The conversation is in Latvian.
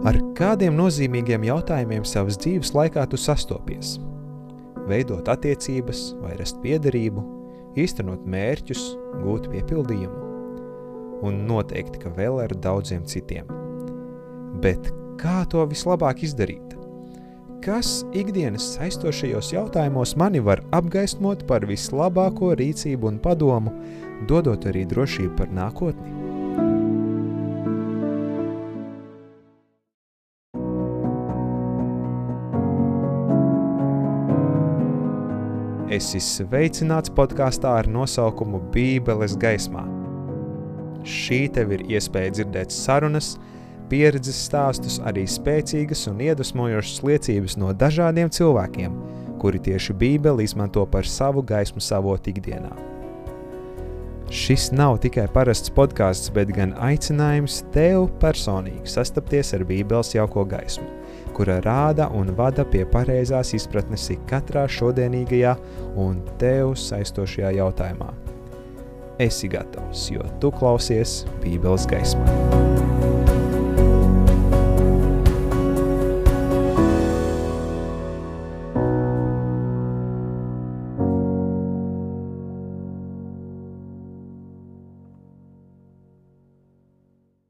Ar kādiem nozīmīgiem jautājumiem savas dzīves laikā tu sastopies? Veidot attiecības vai rast piederību, īstenot mērķus, gūt piepildījumu. Un noteikti, ka vēl ar daudziem citiem. Bet kā to vislabāk izdarīt? Kas ikdienas saistošajos jautājumos mani var apgaismot par vislabāko rīcību un padomu, dodot arī drošību par nākotni? Esi sveicināts podkāstā ar nosaukumu Bībeles gaismā. Šī tev ir iespēja dzirdēt sarunas, pieredzes stāstus, arī spēcīgas un iedvesmojošas liecības no dažādiem cilvēkiem, kuri tieši Bībeli izmanto par savu gaismu savot ikdienā. Šis nav tikai parasts podkāsts, bet gan aicinājums tev personīgi sastapties ar Bībeles jauko gaismu kura rāda un vada pie pareizās izpratnes katrā šodienīgajā un tev saistošajā jautājumā. Esi gatavs, jo tu klausies Bībeles gaismā.